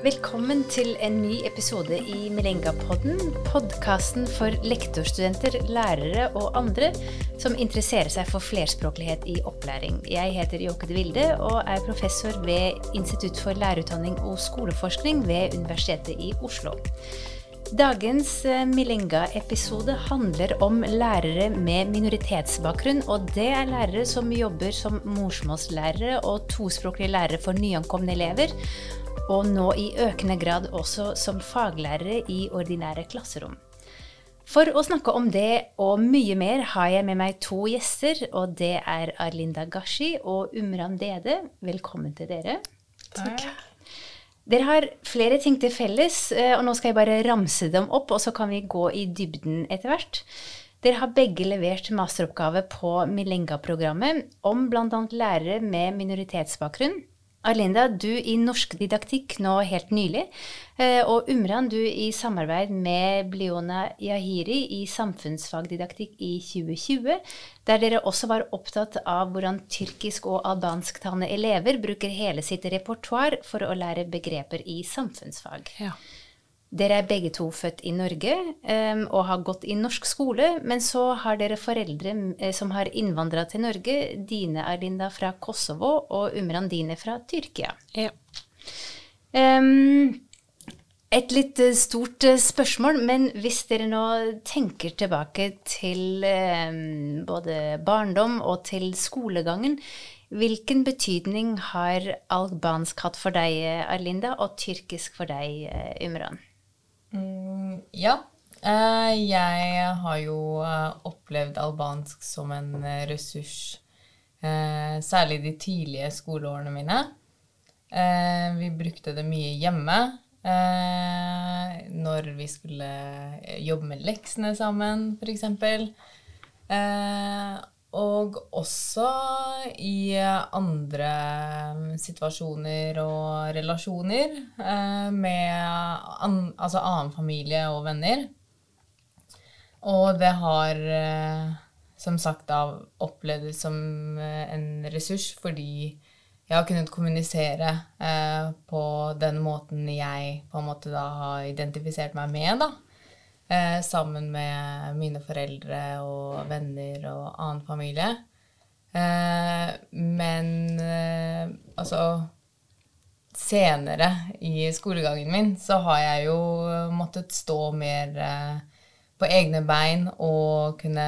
Velkommen til en ny episode i Melenga-podden, podkasten for lektorstudenter, lærere og andre som interesserer seg for flerspråklighet i opplæring. Jeg heter Jåke de Vilde og er professor ved Institutt for lærerutdanning og skoleforskning ved Universitetet i Oslo. Dagens eh, Milenga-episode handler om lærere med minoritetsbakgrunn. Og det er lærere som jobber som morsmålslærere og tospråklige lærere for nyankomne elever og nå i økende grad også som faglærere i ordinære klasserom. For å snakke om det og mye mer har jeg med meg to gjester, og det er Arlinda Gashi og Umran Dede. Velkommen til dere. Takk. Dere har flere ting til felles, eh, og nå skal jeg bare ramse dem opp, og så kan vi gå i dybden etter hvert. Dere har begge levert masteroppgave på Milenga-programmet om bl.a. lærere med minoritetsbakgrunn. Arlinda, du i norsk didaktikk nå helt nylig, eh, og Umran, du i samarbeid med Bliona Yahiri i samfunnsfagdidaktikk i 2020, der dere også var opptatt av hvordan tyrkisk- og albansktalende elever bruker hele sitt repertoar for å lære begreper i samfunnsfag. Ja. Dere er begge to født i Norge um, og har gått i norsk skole, men så har dere foreldre uh, som har innvandra til Norge. Dine er Linda fra Kosovo og Umran Dine fra Tyrkia. Ja. Um, et litt stort spørsmål, men hvis dere nå tenker tilbake til um, både barndom og til skolegangen, hvilken betydning har albansk hatt for deg, Arlinda, og tyrkisk for deg, Umran? Mm, ja. Eh, jeg har jo eh, opplevd albansk som en eh, ressurs, særlig de tidlige skoleårene mine. Vi brukte det mye hjemme når vi skulle jobbe med leksene sammen, f.eks. Og også i andre situasjoner og relasjoner med an, altså annen familie og venner. Og det har som sagt da opplevd som en ressurs fordi jeg har kunnet kommunisere på den måten jeg på en måte da har identifisert meg med, da eh, sammen med mine foreldre og venner og annen familie. Eh, men eh, altså Senere i skolegangen min så har jeg jo måttet stå mer på egne bein og kunne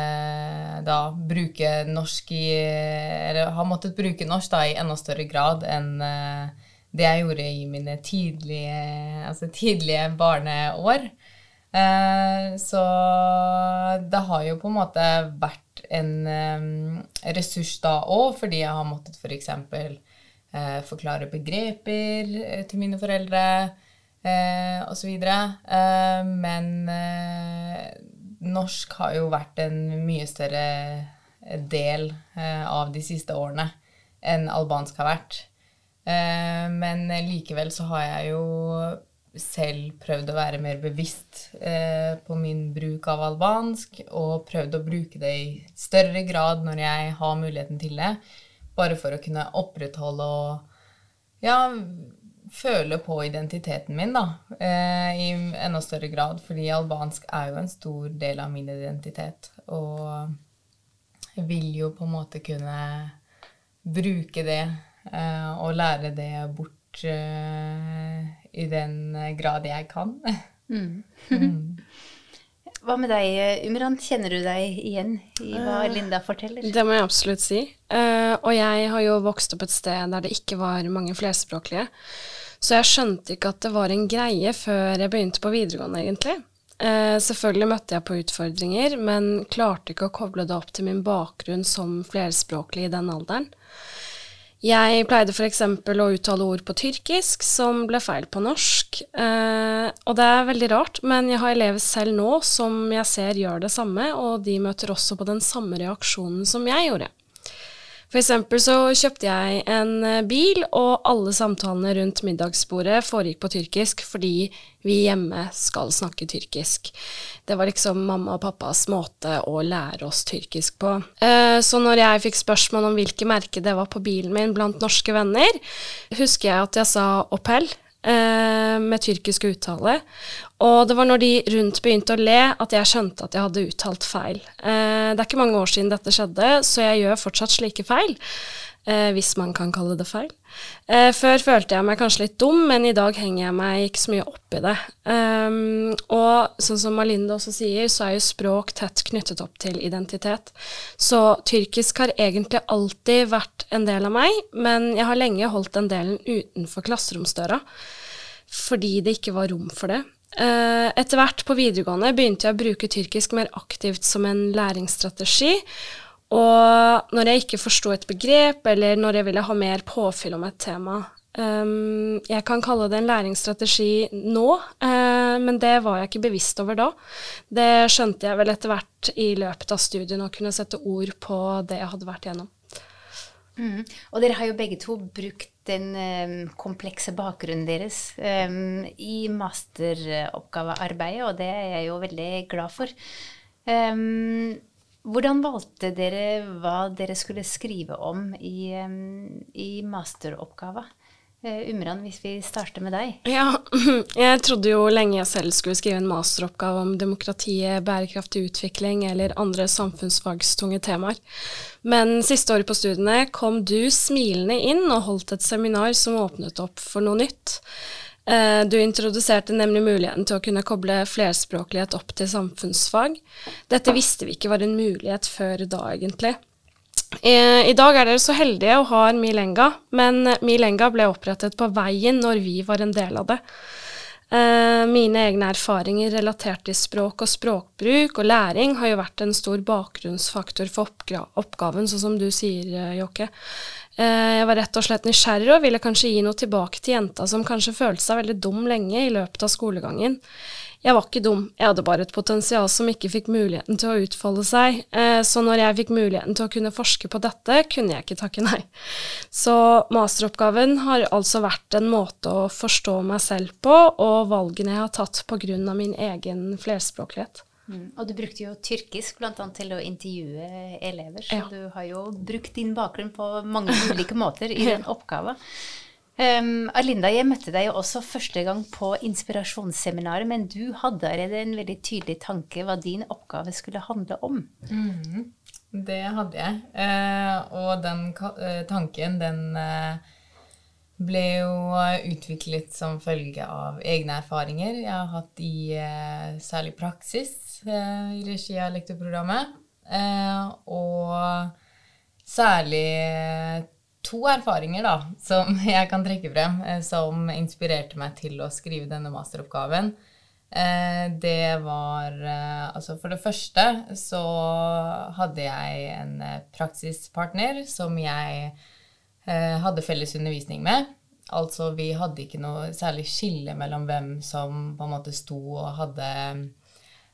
da bruke norsk i Eller har måttet bruke norsk da i enda større grad enn det jeg gjorde i mine tidlige, altså tidlige barneår. Eh, så det har jo på en måte vært en ressurs da òg, fordi jeg har måttet f.eks. For eh, forklare begreper eh, til mine foreldre eh, osv. Eh, men norsk har jo vært en mye større del av de siste årene enn albansk har vært. men likevel så har jeg jo selv prøvd å være mer bevisst eh, på min bruk av albansk, og prøvd å bruke det i større grad når jeg har muligheten til det, bare for å kunne opprettholde og ja, føle på identiteten min da, eh, i enda større grad, fordi albansk er jo en stor del av min identitet, og vil jo på en måte kunne bruke det eh, og lære det bort uh, i den grad jeg kan. Mm. mm. Hva med deg, Umran? Kjenner du deg igjen i hva eh, Linda forteller? Det må jeg absolutt si. Uh, og jeg har jo vokst opp et sted der det ikke var mange flerspråklige. Så jeg skjønte ikke at det var en greie før jeg begynte på videregående, egentlig. Selvfølgelig møtte jeg på utfordringer, men klarte ikke å koble det opp til min bakgrunn som flerspråklig i den alderen. Jeg pleide f.eks. å uttale ord på tyrkisk som ble feil på norsk. Eh, og det er veldig rart, men jeg har elever selv nå som jeg ser gjør det samme, og de møter også på den samme reaksjonen som jeg gjorde. For eksempel så kjøpte jeg en eh, bil, og alle samtalene rundt middagsbordet foregikk på tyrkisk fordi vi hjemme skal snakke tyrkisk. Det var liksom mamma og pappas måte å lære oss tyrkisk på. Eh, så når jeg fikk spørsmål om hvilke merker det var på bilen min blant norske venner, husker jeg at jeg sa Opel. Eh, med tyrkisk uttale. Og det var når de rundt begynte å le at jeg skjønte at jeg hadde uttalt feil. Eh, det er ikke mange år siden dette skjedde, så jeg gjør fortsatt slike feil. Eh, hvis man kan kalle det feil. Eh, før følte jeg meg kanskje litt dum, men i dag henger jeg meg ikke så mye opp i det. Um, og sånn som Malinde også sier, så er jo språk tett knyttet opp til identitet. Så tyrkisk har egentlig alltid vært en del av meg, men jeg har lenge holdt den delen utenfor klasseromsdøra fordi det ikke var rom for det. Uh, etter hvert på videregående begynte jeg å bruke tyrkisk mer aktivt som en læringsstrategi, og når jeg ikke forsto et begrep, eller når jeg ville ha mer påfyll om et tema um, Jeg kan kalle det en læringsstrategi nå, uh, men det var jeg ikke bevisst over da. Det skjønte jeg vel etter hvert i løpet av studiene, å kunne sette ord på det jeg hadde vært gjennom. Mm. Og dere har jo begge to brukt den um, komplekse bakgrunnen deres um, i masteroppgavearbeidet, og det er jeg jo veldig glad for. Um, hvordan valgte dere hva dere skulle skrive om i, i masteroppgava? Uh, Umran, hvis vi starter med deg. Ja, jeg trodde jo lenge jeg selv skulle skrive en masteroppgave om demokratiet, bærekraftig utvikling eller andre samfunnsfagstunge temaer. Men siste året på studiene kom du smilende inn og holdt et seminar som åpnet opp for noe nytt. Eh, du introduserte nemlig muligheten til å kunne koble flerspråklighet opp til samfunnsfag. Dette visste vi ikke var en mulighet før da, egentlig. Eh, I dag er dere så heldige å ha en Milenga, men Milenga ble opprettet på veien når vi var en del av det. Eh, mine egne erfaringer relatert til språk og språkbruk og læring har jo vært en stor bakgrunnsfaktor for oppgaven, sånn som du sier, Jokke. Eh, jeg var rett og slett nysgjerrig og ville kanskje gi noe tilbake til jenta som kanskje følte seg veldig dum lenge i løpet av skolegangen. Jeg var ikke dum, jeg hadde bare et potensial som ikke fikk muligheten til å utfolde seg, eh, så når jeg fikk muligheten til å kunne forske på dette, kunne jeg ikke takke nei. Så masteroppgaven har altså vært en måte å forstå meg selv på, og valgene jeg har tatt på grunn av min egen flerspråklighet. Mm. Og du brukte jo tyrkisk bl.a. til å intervjue elever, så ja. du har jo brukt din bakgrunn på mange ulike måter i den oppgaven. Um, Alinda, jeg møtte deg jo også første gang på inspirasjonsseminaret, men du hadde allerede en veldig tydelig tanke hva din oppgave skulle handle om. Mm, det hadde jeg. Uh, og den uh, tanken, den uh, ble jo utviklet som følge av egne erfaringer jeg har hatt i særlig praksis Eh, i regi av lektorprogrammet. Eh, og særlig to erfaringer da, som jeg kan trekke frem, eh, som inspirerte meg til å skrive denne masteroppgaven. Det var Altså, for det første så hadde jeg en praksispartner som jeg hadde felles undervisning med. Altså, vi hadde ikke noe særlig skille mellom hvem som på en måte sto og hadde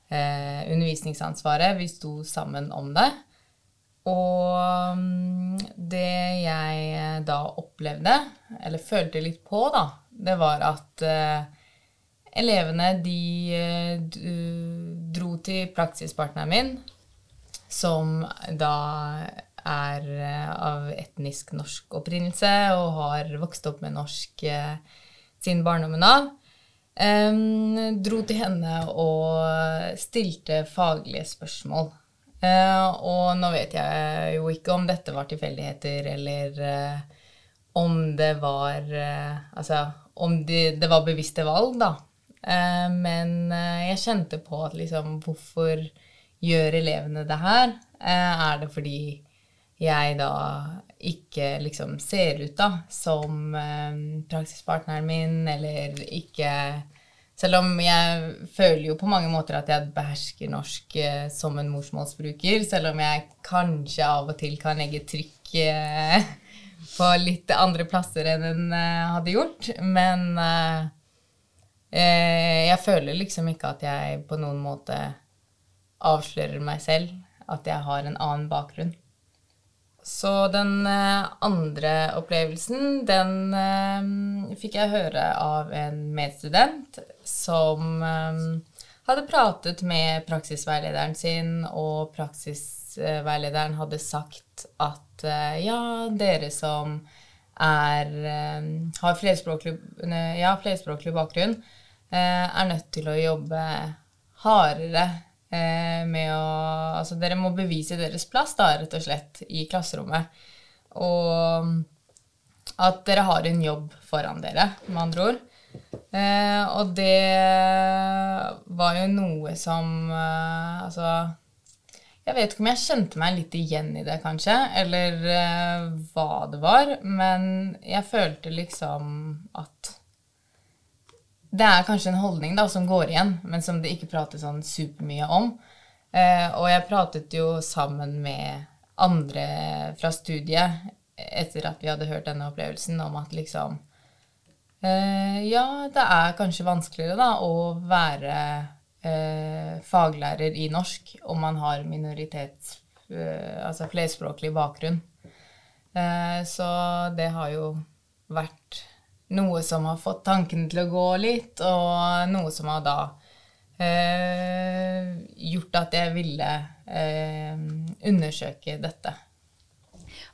eh, undervisningsansvaret. Vi sto sammen om det. Og mm, det jeg da opplevde, eller følte litt på, da, det var at eh, elevene de eh, dro til praksispartneren min, som da er eh, av etnisk norsk opprinnelse og har vokst opp med norsk sin siden barndommen av. Um, dro til henne og stilte faglige spørsmål. Uh, og nå vet jeg jo ikke om dette var tilfeldigheter, eller uh, om det var uh, Altså om de, det, var bevisste valg, da. men jeg kjente på at liksom Hvorfor gjør elevene det her? er det fordi jeg da ikke liksom ser ut da som um, praksispartneren min, eller ikke Selv om jeg føler jo på mange måter at jeg behersker norsk uh, som en morsmålsbruker, selv om jeg kanskje av og til kan legge trykk uh, på litt andre plasser enn en hadde gjort. Men jeg føler liksom ikke at jeg på noen måte avslører meg selv, at jeg har en annen bakgrunn. Så den eh, andre opplevelsen, den eh, fikk jeg høre av en medstudent som eh, hadde pratet med praksisveilederen sin, og praksisveilederen hadde sagt at ja, dere som er, har flerspråklig, ja, flerspråklig bakgrunn, er nødt til å jobbe hardere med å Altså dere må bevise deres plass, da, rett og slett, i klasserommet. Og at dere har en jobb foran dere, med andre ord. Eh, og det var jo noe som eh, Altså Jeg vet ikke om jeg kjente meg litt igjen i det, kanskje, eller eh, hva det var, men jeg følte liksom at det er kanskje en holdning da, som går igjen, men som det ikke prates sånn supermye om. Eh, og jeg pratet jo sammen med andre fra studiet etter at vi hadde hørt denne opplevelsen, om at liksom eh, Ja, det er kanskje vanskeligere da å være eh, faglærer i norsk om man har minoritets... Eh, altså flerspråklig bakgrunn. Eh, så det har jo vært noe som har fått tankene til å gå litt, og noe som har da eh, gjort at jeg ville eh, undersøke dette.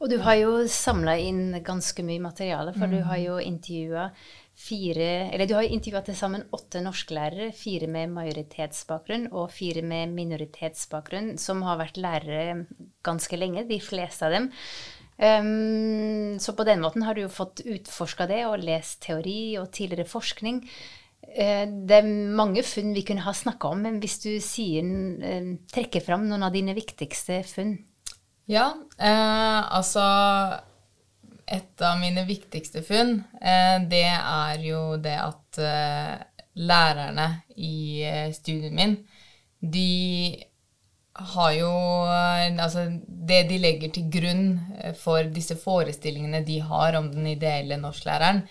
Og du har jo samla inn ganske mye materiale, for mm. du har jo intervjua fire Eller du har intervjua til sammen åtte norsklærere, fire med majoritetsbakgrunn og fire med minoritetsbakgrunn, som har vært lærere ganske lenge, de fleste av dem. Um, så på den måten har du jo fått utforska det og lest teori og tidligere forskning. Uh, det er mange funn vi kunne ha snakka om, men hvis du sier, uh, trekker fram noen av dine viktigste funn? Ja, uh, altså Et av mine viktigste funn, det er jo det at lærerne i studien min, de har jo eh, Altså, det de legger til grunn eh, for disse forestillingene de har om den ideelle norsklæreren,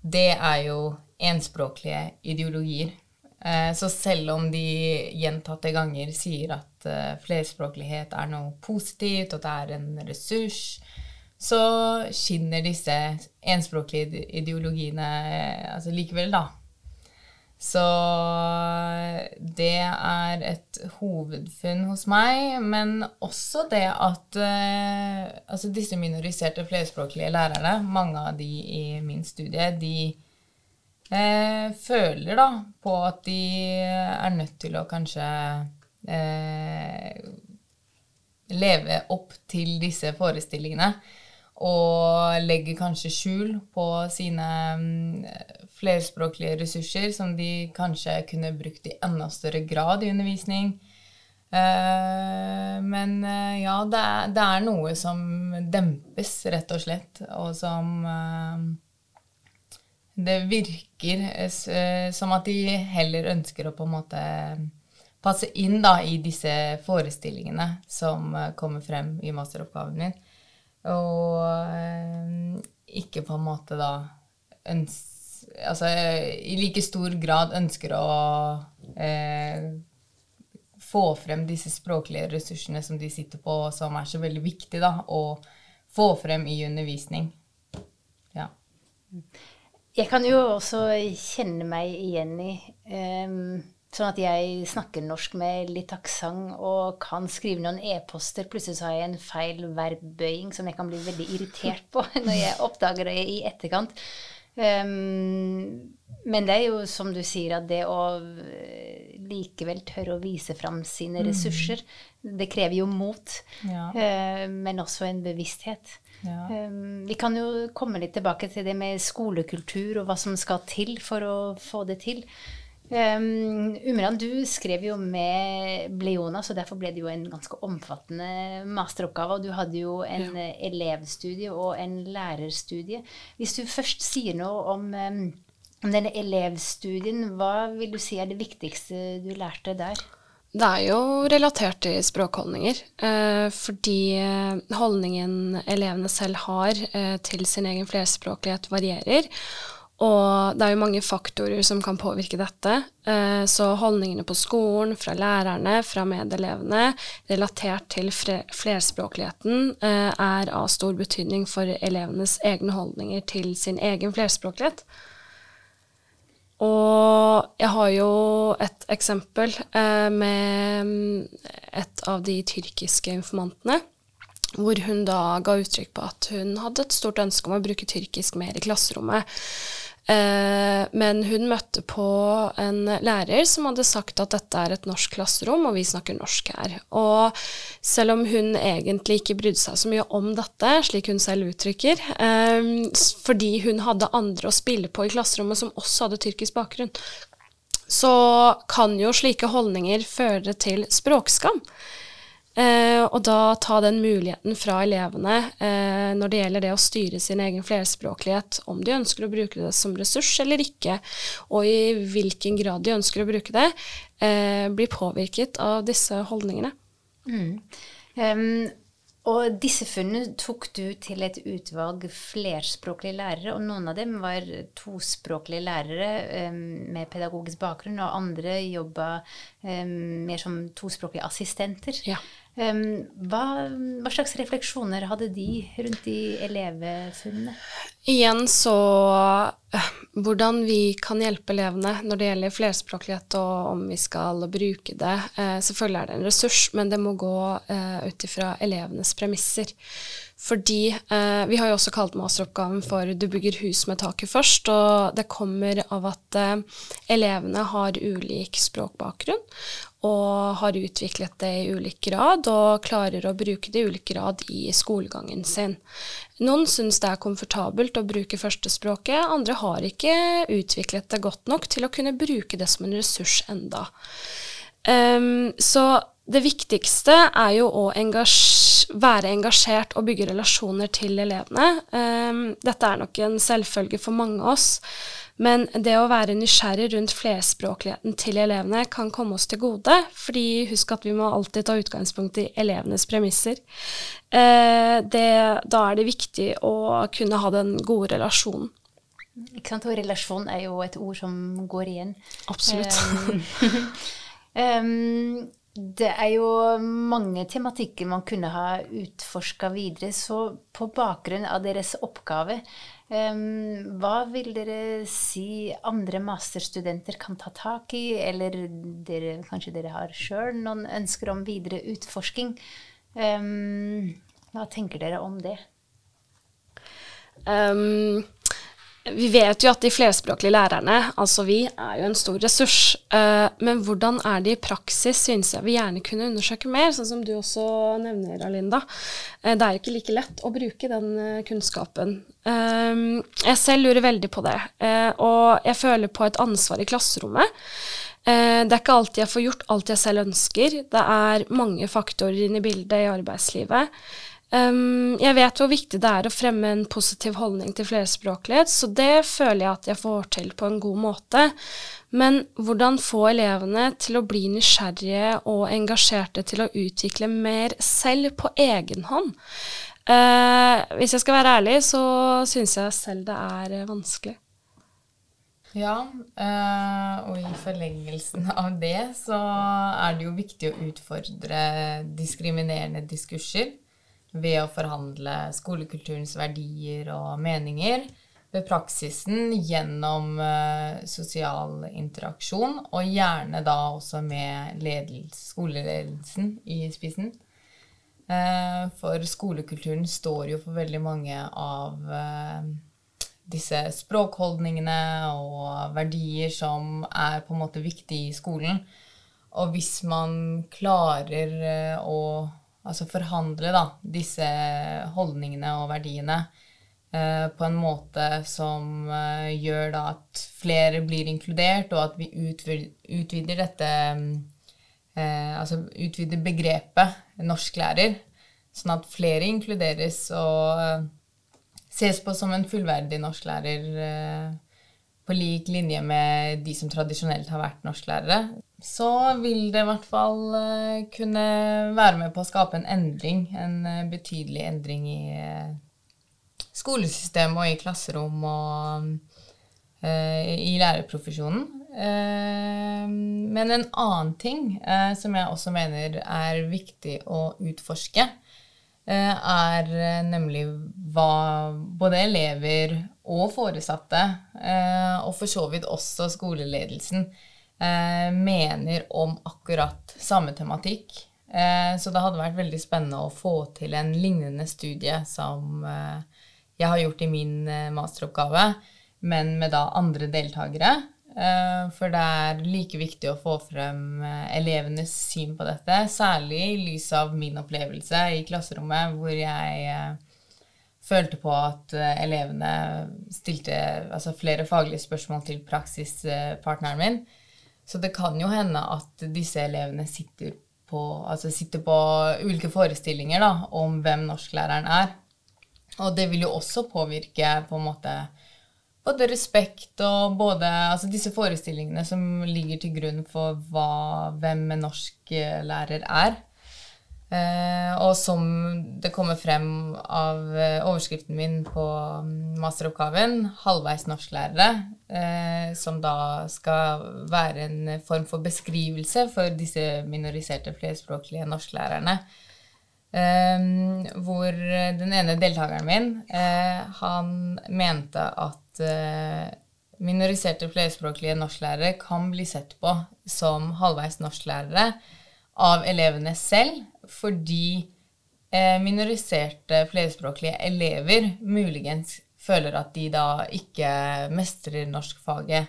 det er jo enspråklige ideologier. Eh, så selv om de gjentatte ganger sier at flerspråklighet er noe positivt, og det er en ressurs, så skinner disse enspråklige ideologiene altså likevel, da, så det er et hovedfunn hos meg, men også det at uh, altså disse minoriserte flerspråklige lærerne, mange av de i min studie, de uh, føler da på at de er nødt til å kanskje uh, leve opp til disse forestillingene. Og legger kanskje skjul på sine um, flerspråklige ressurser som de kanskje kunne brukt i enda større grad i undervisning. Uh, men uh, ja, det er, noe som dempes, rett og slett, og som uh, Det virker som at de heller ønsker å på en måte passe inn da, i disse forestillingene som kommer frem i masteroppgaven min. Og ikke på en måte da ønsker altså, i like stor grad ønsker å eh, få frem disse språklige ressursene som de sitter på, som er så veldig viktig da, å få frem i undervisning. Ja. Jeg kan jo også kjenne meg igjen i um, Sånn at jeg snakker norsk med litt aksent og kan skrive noen e-poster. Plutselig så har jeg en feil verbbøying som jeg kan bli veldig irritert på når jeg oppdager det i etterkant. Um, men det er jo som du sier, at det å eh, likevel tørre å vise fram sine mm. ressurser, det krever jo mot, ja. uh, men også en bevissthet. Ja. Um, vi kan jo komme litt tilbake til det med skolekultur og hva som skal til for å få det til. Um, Umran, du skrev jo med Bleona, så derfor ble det jo en ganske omfattende masteroppgave. Og du hadde jo en ja. elevstudie og en lærerstudie. Hvis du først sier noe om, om denne elevstudien, hva vil du si er det viktigste du lærte der? Det er jo relatert til språkholdninger. Eh, fordi eh, holdningen elevene selv har eh, til sin egen flerspråklighet varierer. Og det er jo mange faktorer som kan påvirke dette. Eh, så holdningene på skolen, fra lærerne, fra medelevene, relatert til flerspråkligheten, eh, er av stor betydning for elevenes egne holdninger til sin egen flerspråklighet. Og jeg har jo et eksempel eh, med et av de tyrkiske informantene hvor hun da ga uttrykk på at hun hadde et stort ønske om å bruke tyrkisk mer i klasserommet. Eh, men hun møtte på en lærer som hadde sagt at dette er et norsk klasserom, og vi snakker norsk her. Og selv om hun egentlig ikke brydde seg så mye om dette, slik hun selv uttrykker, eh, fordi hun hadde andre å spille på i klasserommet som også hadde tyrkisk bakgrunn, så kan jo slike holdninger føre til språkskam. Eh, og da ta den muligheten fra elevene eh, når det gjelder det å styre sin egen flerspråklighet, om de ønsker å bruke det som ressurs eller ikke, og i hvilken grad de ønsker å bruke det, eh, blir påvirket av disse holdningene. Mm. Um, og disse funnene tok du til et utvalg flerspråklige lærere, og noen av dem var tospråklige lærere um, med pedagogisk bakgrunn, og andre jobba um, mer som tospråklige assistenter. Ja. Hva, hva, slags refleksjoner hadde de rundt de elevfunnene? Igjen så uh, Hvordan vi kan hjelpe elevene når det gjelder flerspråklighet, og om vi skal bruke det. Uh, selvfølgelig er det en ressurs, men det må gå uh, ut ifra elevenes premisser. Fordi eh, Vi har jo også kalt masteroppgaven for 'Du bygger hus med taket først'. og Det kommer av at eh, elevene har ulik språkbakgrunn og har utviklet det i ulik grad og klarer å bruke det i ulik grad i skolegangen sin. Noen syns det er komfortabelt å bruke førstespråket, andre har ikke utviklet det godt nok til å kunne bruke det som en ressurs enda. Um, så det viktigste er jo å engasj være engasjert og bygge relasjoner til elevene. Um, dette er nok en selvfølge for mange av oss. Men det å være nysgjerrig rundt flerspråkligheten til elevene kan komme oss til gode, fordi husk at vi må alltid ta utgangspunkt i elevenes premisser. Uh, det, da er det viktig å kunne ha den gode relasjonen. Ikke sant? Og relasjon er jo et ord som går igjen. Absolutt. Um, um, det er jo mange tematikker man kunne ha utforska videre, så på bakgrunn av deres oppgave Um, hva vil dere si andre masterstudenter kan ta tak i, eller dere, kanskje dere har sjøl noen ønsker om videre utforsking? Um, hva tenker dere om det? Um, vi vet jo at de flerspråklige lærerne, altså vi, er jo en stor ressurs. Uh, men hvordan er det i praksis, synes jeg vi gjerne kunne undersøke mer, sånn som du også nevner, Alinda. Uh, det er jo ikke like lett å bruke den uh, kunnskapen. jeg selv lurer veldig på det, og jeg føler på et ansvar i klasserommet. det er ikke alltid jeg får gjort alt jeg selv ønsker. Det er mange faktorer inne i bildet i arbeidslivet. Um, jeg vet hvor viktig det er å fremme en positiv holdning til flerspråklighet, så det føler jeg at jeg får til på en god måte. Men hvordan få elevene til å bli nysgjerrige og engasjerte til å utvikle mer selv på egen hånd? Uh, hvis jeg skal være ærlig, så syns jeg selv det er uh, vanskelig. Ja, uh, og i forlengelsen av det så er det jo viktig å utfordre diskriminerende diskurser ved å forhandle skolekulturens verdier og meninger ved praksisen gjennom uh, sosial interaksjon, og gjerne da også med ledelse, skoleledelsen i spissen. Uh, for skolekulturen står jo for veldig mange av uh, disse språkholdningene og verdier som er på en måte viktige i skolen. Og hvis man klarer å altså forhandle da, disse holdningene og verdiene eh, på en måte som eh, gjør da at flere blir inkludert, og at vi utvider, dette eh, Altså utvider begrepet norsklærer, sånn at flere inkluderes og ses på som en fullverdig norsklærer på lik linje med de som tradisjonelt har vært norsklærere så vil det i hvert fall uh, kunne være med på å skape en endring. En uh, betydelig endring i uh, skolesystemet og i klasserom og i lærerprofesjonen. men en annen ting som jeg også mener er viktig å utforske, er nemlig hva både elever og foresatte, og for så vidt også skoleledelsen, eh, mener om akkurat samme tematikk. Eh, så det hadde vært veldig spennende å få til en lignende studie som eh, jeg har gjort i min masteroppgave, men med da andre deltakere. For det er like viktig å få frem elevenes syn på dette, særlig i lys av min opplevelse i klasserommet, hvor jeg følte på at elevene stilte altså, flere faglige spørsmål til praksispartneren min. Så det kan jo hende at disse elevene sitter på, altså sitter på ulike forestillinger da, om hvem norsklæreren er. Og det vil jo også påvirke på en måte både respekt og både altså disse forestillingene som ligger til grunn for hva, hvem en norsklærer er. Eh, og som det kommer frem av eh, overskriften min på mm, masteroppgaven, 'Halvveis norsklærere', eh, som da skal være en form for beskrivelse for disse minoriserte flerspråklige norsklærerne. Hvor den ene deltakeren min, han mente at minoriserte flerspråklige norsklærere kan bli sett på som halvveis norsklærere av elevene selv fordi eh, minoriserte flerspråklige elever muligens føler at de da ikke mestrer norskfaget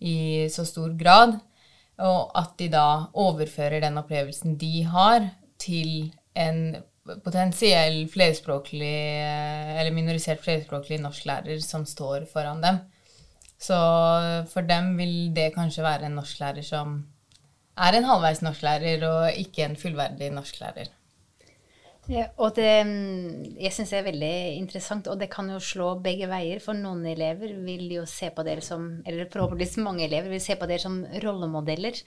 i så stor grad, og at de da overfører den opplevelsen de har, til en potensiell flerspråklig eller minorisert flerspråklig norsklærer som står foran dem. Så for dem vil det kanskje være en norsklærer som er en halvveis norsklærer og ikke en fullverdig norsklærer. Ja, og det, jeg syns er veldig interessant, og det kan jo slå begge veier. For noen elever vil jo se på dere som Eller forhåpentligvis mange elever vil se på dere som rollemodeller.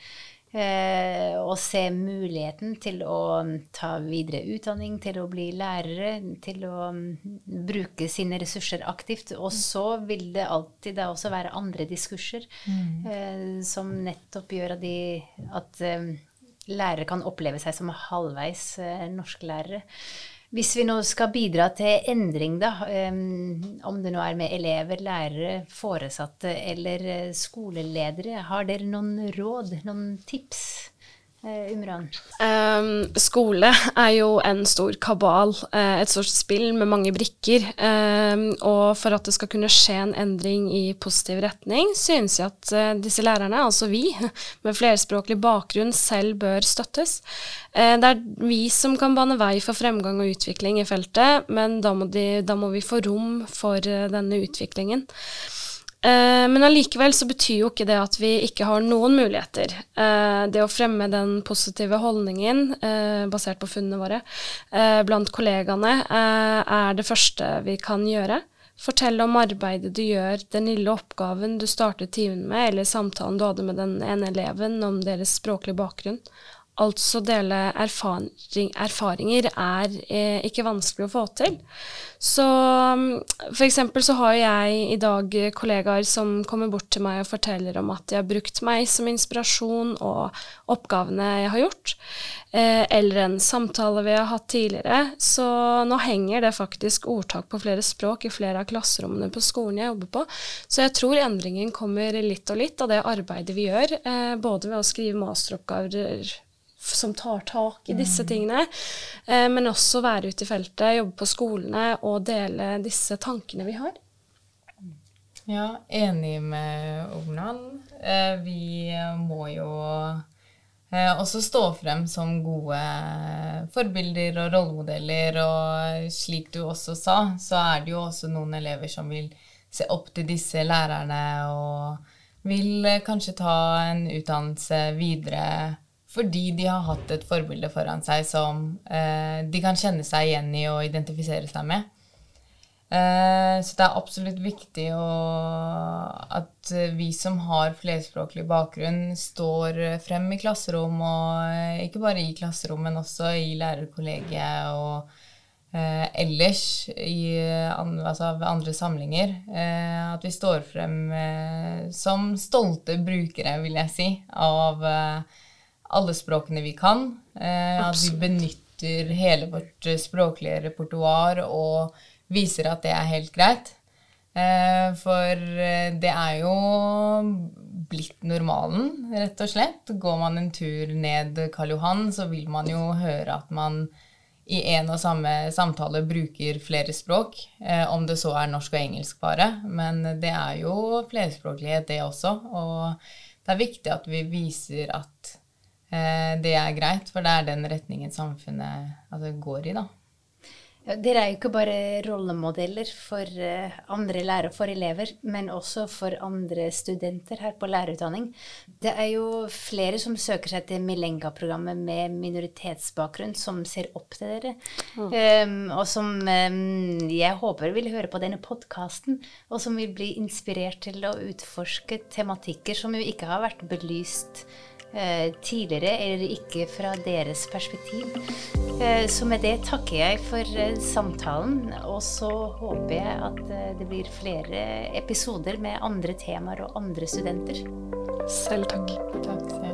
Eh, og se muligheten til å ta videre utdanning, til å bli lærere, til å um, bruke sine ressurser aktivt. Og så vil det alltid da også være andre diskurser mm. eh, som nettopp gjør at, de, at lærere kan oppleve seg som halvveis eh, norsklærere. Hvis vi nå skal bidra til endring, da, om det nå er med elever, lærere, foresatte eller eh, skoleledere, har dere noen råd, noen tips? Eh, Umran? Um, skole er jo en stor kabal, uh, et stort spill med mange brikker. Um, og for at det skal kunne skje en endring i positiv retning, synes jeg at uh, disse lærerne, altså vi, med flerspråklig bakgrunn, selv bør støttes. Det er vi som kan bane vei for fremgang og utvikling i feltet, men da må, de, da må vi få rom for denne utviklingen. Eh, men allikevel så betyr jo ikke det at vi ikke har noen muligheter. Eh, det å fremme den positive holdningen eh, basert på funnene våre blant kollegaene er det første vi kan gjøre. Fortell om arbeidet du gjør, den lille oppgaven du startet timen med, eller samtalen du hadde med den ene eleven om deres språklige bakgrunn. Altså dele erfaring, erfaringer er eh, ikke vanskelig å få til. Så f.eks. for eksempel så har jeg i dag kollegaer som kommer bort til meg og forteller om at de har brukt meg som inspirasjon og oppgavene jeg har gjort, eh, eller en samtale vi har hatt tidligere. Så nå henger det faktisk ordtak på flere språk i flere av klasserommene på skolen jeg jobber på. Så jeg tror endringen kommer litt og litt av det arbeidet vi gjør, eh, både ved å skrive masteroppgaver som tar tak i disse mm. tingene. Eh, men også være ute i feltet, jobbe på skolene og dele disse tankene vi har. Ja, enig med Ognan. Eh, vi må jo eh, også stå frem som gode forbilder og rollemodeller. Og slik du også sa, så er det jo også noen elever som vil se opp til disse lærerne og vil kanskje ta en utdannelse videre fordi de har hatt et forbilde foran seg som eh, de kan kjenne seg igjen i og identifisere seg med. Eh, så det er absolutt viktig å, at vi som har flerspråklig bakgrunn, står frem i klasserom, og eh, ikke bare i klasserom, men også i lærerkollegiet og eh, ellers i altså ved andre samlinger. Eh, at vi står frem eh, som stolte brukere, vil jeg si, av alle språkene vi kan. Eh, at vi benytter hele vårt språklige repertoar og viser at det er helt greit. Eh, for eh, det er jo blitt normalen, rett og slett. Går man en tur ned Karl Johan, så vil man jo høre at man i en og samme samtale bruker flere språk, eh, om det så er norsk og engelsk bare. Men det er jo flerspråklighet, det også. Og det er viktig at vi viser at eh, det er greit, for det er den retningen samfunnet altså, går i, da. Ja, dere er jo ikke bare rollemodeller for uh, andre lærere og for elever, men også for andre studenter her på lærerutdanning. Det er jo flere som søker seg til Milenga-programmet med minoritetsbakgrunn, som ser opp til dere. Mm. Um, og som um, jeg håper vil høre på denne podkasten, og som vil bli inspirert til å utforske tematikker som jo ikke har vært belyst Eh, tidligere, eller ikke fra deres perspektiv. Eh, så med det takker jeg for eh, samtalen, og så håper jeg at det blir flere episoder med andre temaer og andre studenter. Selv takk. Takk.